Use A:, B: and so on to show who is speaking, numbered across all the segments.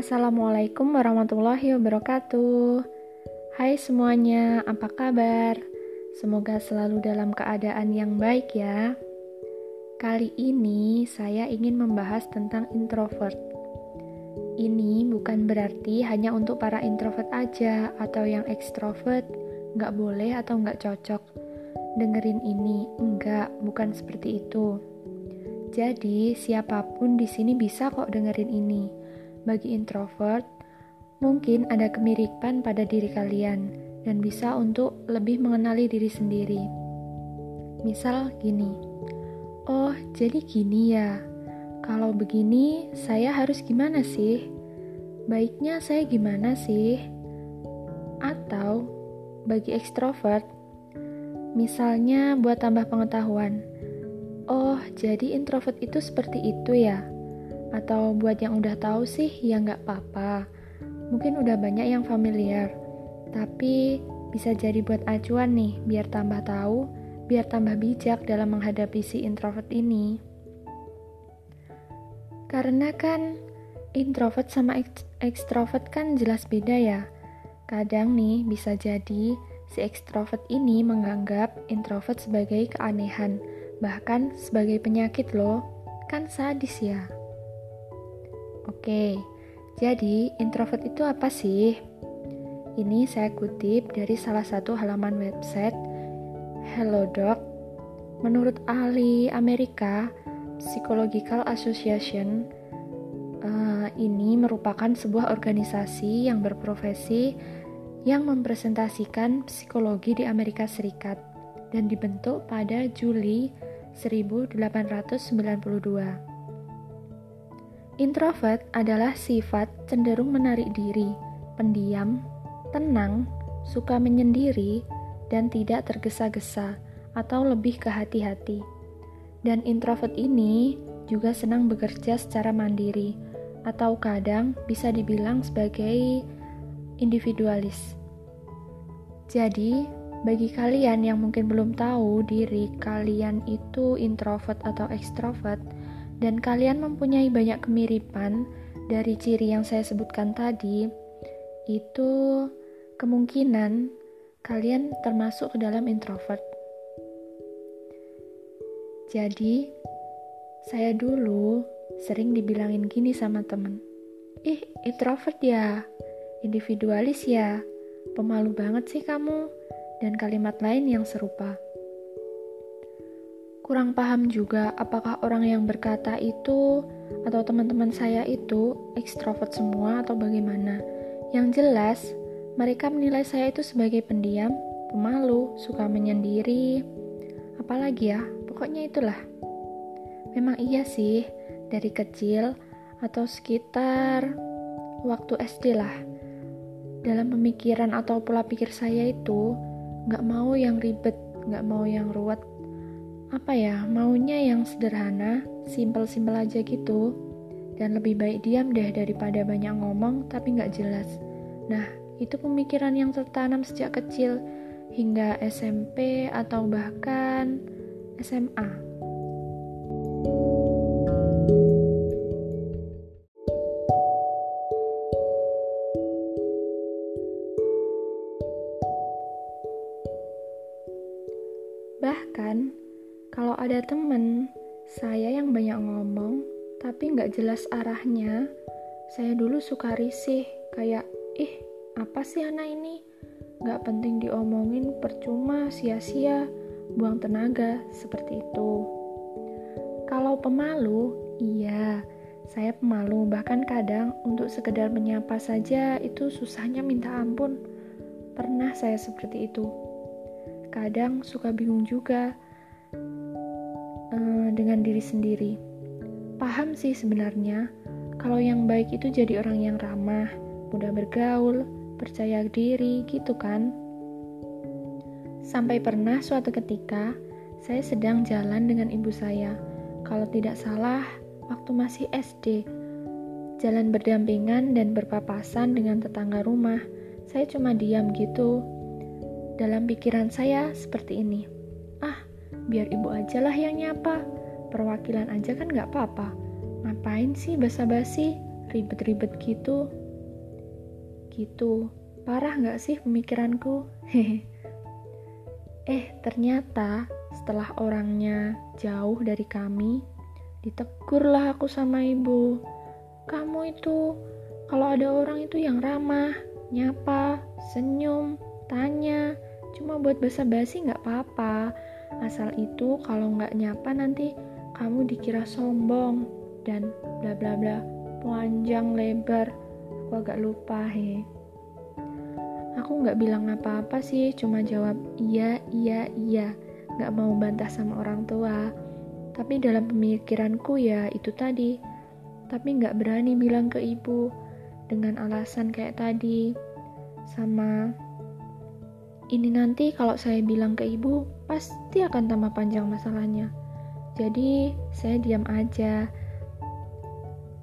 A: Assalamualaikum warahmatullahi wabarakatuh. Hai semuanya, apa kabar? Semoga selalu dalam keadaan yang baik ya. Kali ini saya ingin membahas tentang introvert. Ini bukan berarti hanya untuk para introvert aja atau yang ekstrovert nggak boleh atau nggak cocok. Dengerin ini, enggak, bukan seperti itu. Jadi, siapa pun di sini bisa kok dengerin ini bagi introvert, mungkin ada kemiripan pada diri kalian dan bisa untuk lebih mengenali diri sendiri. Misal gini, oh jadi gini ya, kalau begini saya harus gimana sih? Baiknya saya gimana sih? Atau bagi ekstrovert, misalnya buat tambah pengetahuan, oh jadi introvert itu seperti itu ya? Atau buat yang udah tahu sih ya nggak apa-apa. Mungkin udah banyak yang familiar. Tapi bisa jadi buat acuan nih biar tambah tahu, biar tambah bijak dalam menghadapi si introvert ini. Karena kan introvert sama ekstrovert kan jelas beda ya. Kadang nih bisa jadi si ekstrovert ini menganggap introvert sebagai keanehan, bahkan sebagai penyakit loh. Kan sadis ya. Oke, jadi introvert itu apa sih? Ini saya kutip dari salah satu halaman website Hello Doc. Menurut ahli Amerika Psychological Association, uh, ini merupakan sebuah organisasi yang berprofesi yang mempresentasikan psikologi di Amerika Serikat dan dibentuk pada Juli 1892. Introvert adalah sifat cenderung menarik diri, pendiam, tenang, suka menyendiri, dan tidak tergesa-gesa atau lebih ke hati-hati. Dan introvert ini juga senang bekerja secara mandiri atau kadang bisa dibilang sebagai individualis. Jadi, bagi kalian yang mungkin belum tahu diri kalian itu introvert atau ekstrovert, dan kalian mempunyai banyak kemiripan dari ciri yang saya sebutkan tadi, itu kemungkinan kalian termasuk ke dalam introvert. Jadi, saya dulu sering dibilangin gini sama temen, ih introvert ya, individualis ya, pemalu banget sih kamu, dan kalimat lain yang serupa kurang paham juga apakah orang yang berkata itu atau teman-teman saya itu ekstrovert semua atau bagaimana. Yang jelas, mereka menilai saya itu sebagai pendiam, pemalu, suka menyendiri, apalagi ya, pokoknya itulah. Memang iya sih, dari kecil atau sekitar waktu SD lah. Dalam pemikiran atau pola pikir saya itu, nggak mau yang ribet, nggak mau yang ruwet, apa ya maunya yang sederhana simpel-simpel aja gitu. Dan lebih baik diam deh daripada banyak ngomong tapi nggak jelas. Nah itu pemikiran yang tertanam sejak kecil hingga SMP atau bahkan SMA Bahkan, jelas arahnya, saya dulu suka risih, kayak, ih, apa sih anak ini? Nggak penting diomongin, percuma, sia-sia, buang tenaga, seperti itu. Kalau pemalu, iya, saya pemalu, bahkan kadang untuk sekedar menyapa saja itu susahnya minta ampun. Pernah saya seperti itu. Kadang suka bingung juga, uh, dengan diri sendiri. Paham sih sebenarnya, kalau yang baik itu jadi orang yang ramah, mudah bergaul, percaya diri, gitu kan? Sampai pernah suatu ketika, saya sedang jalan dengan ibu saya. Kalau tidak salah, waktu masih SD. Jalan berdampingan dan berpapasan dengan tetangga rumah. Saya cuma diam gitu. Dalam pikiran saya seperti ini biar ibu aja lah yang nyapa. Perwakilan aja kan gak apa-apa. Ngapain sih basa-basi? ribet-ribet gitu. Gitu, parah nggak sih pemikiranku? Hehe. eh, ternyata setelah orangnya jauh dari kami, ditegurlah aku sama ibu. Kamu itu, kalau ada orang itu yang ramah, nyapa, senyum, tanya, cuma buat basa-basi nggak apa-apa. Asal itu kalau nggak nyapa nanti kamu dikira sombong dan bla bla bla. Panjang lebar. Aku agak lupa he. Aku nggak bilang apa-apa sih cuma jawab iya iya iya. Nggak mau bantah sama orang tua. Tapi dalam pemikiranku ya itu tadi. Tapi nggak berani bilang ke ibu dengan alasan kayak tadi. Sama ini nanti kalau saya bilang ke ibu pasti akan tambah panjang masalahnya jadi saya diam aja.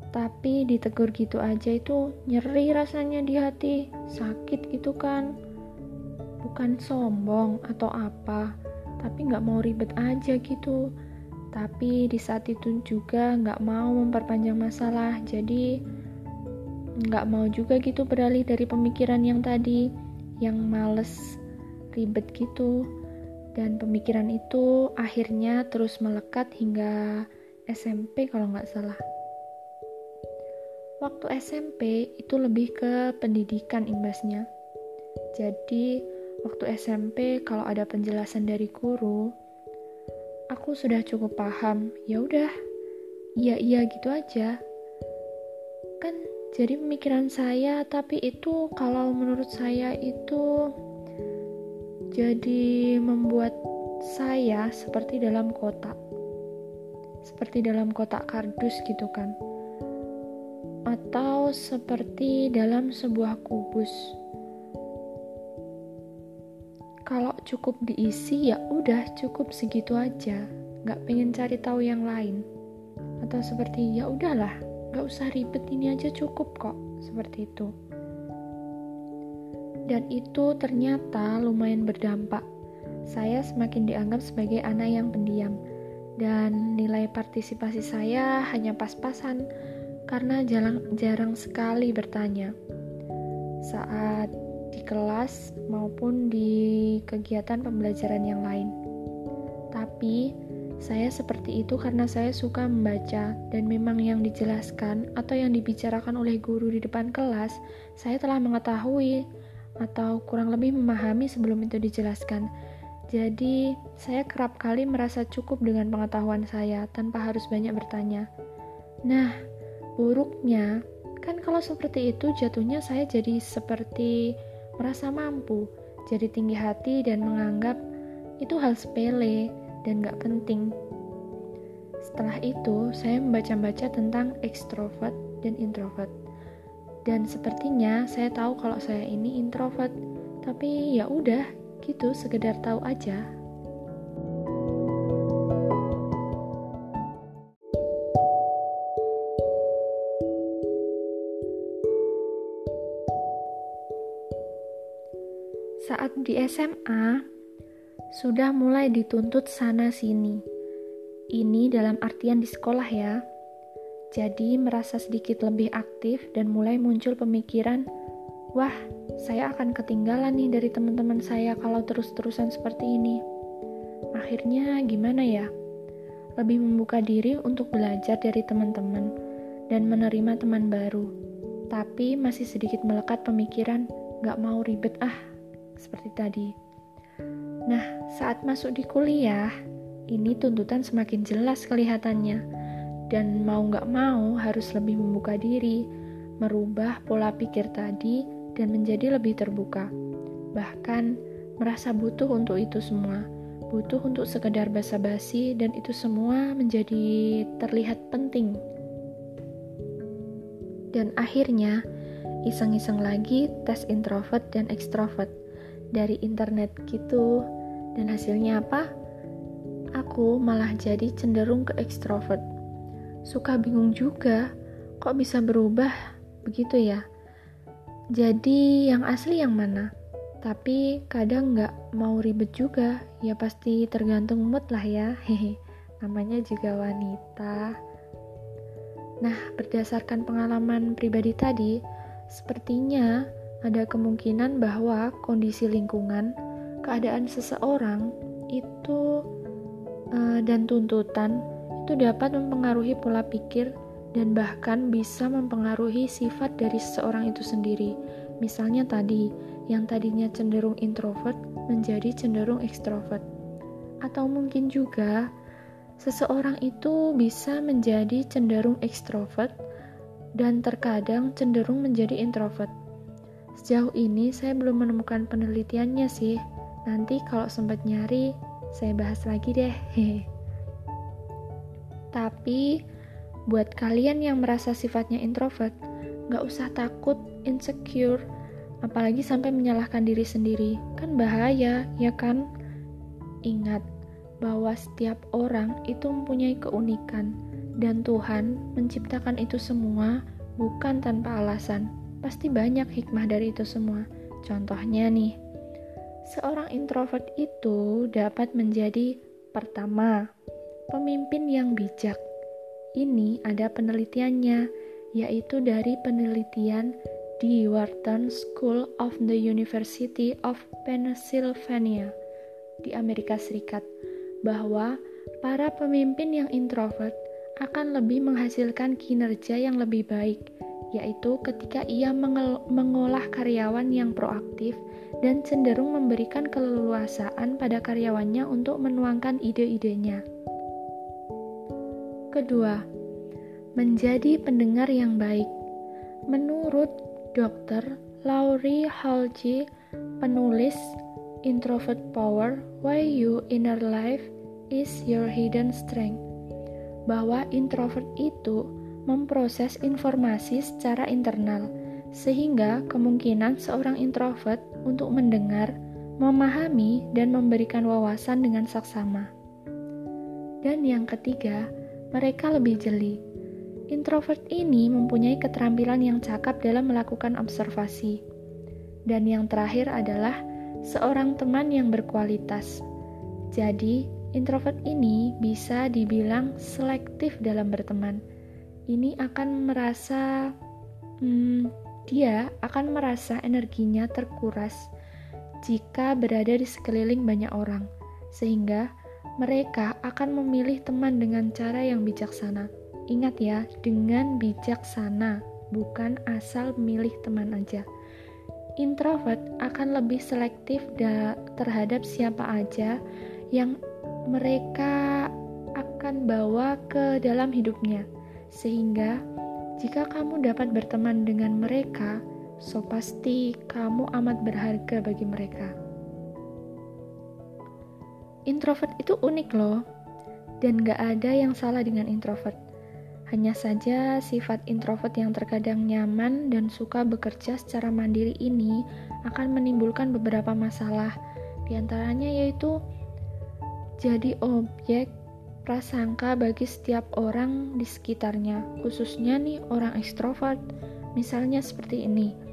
A: Tapi ditegur gitu aja itu nyeri rasanya di hati. Sakit gitu kan. Bukan sombong atau apa tapi nggak mau ribet aja gitu. Tapi di saat itu juga nggak mau memperpanjang masalah. Jadi nggak mau juga gitu beralih dari pemikiran yang tadi yang males ribet gitu dan pemikiran itu akhirnya terus melekat hingga SMP kalau nggak salah Waktu SMP itu lebih ke pendidikan imbasnya. Jadi, waktu SMP kalau ada penjelasan dari guru, aku sudah cukup paham. Ya udah, iya iya gitu aja. Kan jadi pemikiran saya, tapi itu kalau menurut saya itu jadi membuat saya seperti dalam kotak. Seperti dalam kotak kardus gitu kan atau seperti dalam sebuah kubus. Kalau cukup diisi ya udah cukup segitu aja, nggak pengen cari tahu yang lain. Atau seperti ya udahlah, nggak usah ribet ini aja cukup kok, seperti itu. Dan itu ternyata lumayan berdampak. Saya semakin dianggap sebagai anak yang pendiam, dan nilai partisipasi saya hanya pas-pasan karena jarang, jarang sekali bertanya saat di kelas maupun di kegiatan pembelajaran yang lain. Tapi, saya seperti itu karena saya suka membaca dan memang yang dijelaskan atau yang dibicarakan oleh guru di depan kelas, saya telah mengetahui atau kurang lebih memahami sebelum itu dijelaskan. Jadi, saya kerap kali merasa cukup dengan pengetahuan saya tanpa harus banyak bertanya. Nah, Buruknya, kan kalau seperti itu jatuhnya saya jadi seperti merasa mampu, jadi tinggi hati dan menganggap itu hal sepele dan gak penting. Setelah itu, saya membaca-baca tentang ekstrovert dan introvert. Dan sepertinya saya tahu kalau saya ini introvert, tapi ya udah, gitu sekedar tahu aja. Saat di SMA, sudah mulai dituntut sana-sini. Ini dalam artian di sekolah ya. Jadi merasa sedikit lebih aktif dan mulai muncul pemikiran, wah, saya akan ketinggalan nih dari teman-teman saya kalau terus-terusan seperti ini. Akhirnya gimana ya? Lebih membuka diri untuk belajar dari teman-teman dan menerima teman baru. Tapi masih sedikit melekat pemikiran, gak mau ribet ah seperti tadi. Nah, saat masuk di kuliah, ini tuntutan semakin jelas kelihatannya, dan mau nggak mau harus lebih membuka diri, merubah pola pikir tadi, dan menjadi lebih terbuka. Bahkan merasa butuh untuk itu semua, butuh untuk sekedar basa-basi, dan itu semua menjadi terlihat penting. Dan akhirnya, iseng-iseng lagi tes introvert dan ekstrovert dari internet gitu. Dan hasilnya apa? Aku malah jadi cenderung ke ekstrovert. Suka bingung juga, kok bisa berubah begitu ya? Jadi yang asli yang mana? Tapi kadang nggak mau ribet juga, ya pasti tergantung mood lah ya. Hehe, namanya juga wanita. Nah, berdasarkan pengalaman pribadi tadi, sepertinya ada kemungkinan bahwa kondisi lingkungan, keadaan seseorang itu uh, dan tuntutan itu dapat mempengaruhi pola pikir dan bahkan bisa mempengaruhi sifat dari seseorang itu sendiri. Misalnya tadi, yang tadinya cenderung introvert menjadi cenderung ekstrovert. Atau mungkin juga seseorang itu bisa menjadi cenderung ekstrovert dan terkadang cenderung menjadi introvert. Sejauh ini saya belum menemukan penelitiannya sih. Nanti kalau sempat nyari, saya bahas lagi deh. Tapi buat kalian yang merasa sifatnya introvert, gak usah takut, insecure, apalagi sampai menyalahkan diri sendiri. Kan bahaya, ya kan? Ingat, bahwa setiap orang itu mempunyai keunikan, dan Tuhan menciptakan itu semua bukan tanpa alasan. Pasti banyak hikmah dari itu semua. Contohnya nih, seorang introvert itu dapat menjadi pertama, pemimpin yang bijak. Ini ada penelitiannya, yaitu dari penelitian di Wharton School of the University of Pennsylvania di Amerika Serikat bahwa para pemimpin yang introvert akan lebih menghasilkan kinerja yang lebih baik, yaitu ketika ia mengolah karyawan yang proaktif dan cenderung memberikan keleluasaan pada karyawannya untuk menuangkan ide-idenya. Kedua, menjadi pendengar yang baik. Menurut Dr. Laurie Halji, penulis Introvert Power, Why You Inner Life is Your Hidden Strength, bahwa introvert itu memproses informasi secara internal, sehingga kemungkinan seorang introvert untuk mendengar, memahami, dan memberikan wawasan dengan saksama. Dan yang ketiga, mereka lebih jeli. Introvert ini mempunyai keterampilan yang cakap dalam melakukan observasi. Dan yang terakhir adalah seorang teman yang berkualitas. Jadi, introvert ini bisa dibilang selektif dalam berteman. Ini akan merasa, hmm, dia akan merasa energinya terkuras jika berada di sekeliling banyak orang, sehingga mereka akan memilih teman dengan cara yang bijaksana. Ingat ya, dengan bijaksana, bukan asal milih teman aja introvert akan lebih selektif terhadap siapa aja yang mereka akan bawa ke dalam hidupnya. Sehingga jika kamu dapat berteman dengan mereka, so pasti kamu amat berharga bagi mereka. Introvert itu unik loh, dan gak ada yang salah dengan introvert. Hanya saja sifat introvert yang terkadang nyaman dan suka bekerja secara mandiri ini akan menimbulkan beberapa masalah. Di antaranya yaitu jadi objek prasangka bagi setiap orang di sekitarnya, khususnya nih orang ekstrovert. Misalnya seperti ini.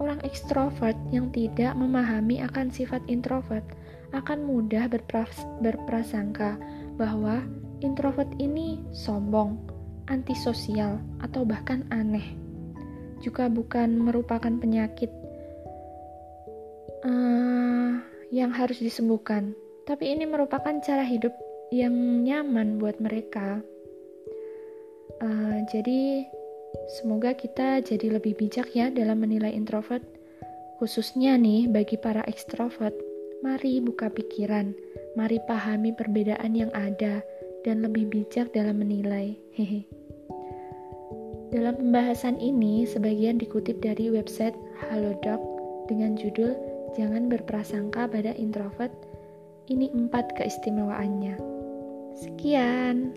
A: Orang ekstrovert yang tidak memahami akan sifat introvert akan mudah berpras berprasangka bahwa introvert ini sombong, antisosial, atau bahkan aneh. Juga bukan merupakan penyakit uh, yang harus disembuhkan, tapi ini merupakan cara hidup yang nyaman buat mereka. Uh, jadi, semoga kita jadi lebih bijak ya dalam menilai introvert, khususnya nih bagi para ekstrovert. Mari buka pikiran, mari pahami perbedaan yang ada dan lebih bijak dalam menilai. Hehe. Dalam pembahasan ini, sebagian dikutip dari website Halodoc dengan judul Jangan berprasangka pada introvert. Ini empat keistimewaannya. Sekian.